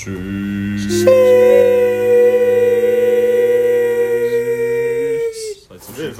Tschüss. Tschüss.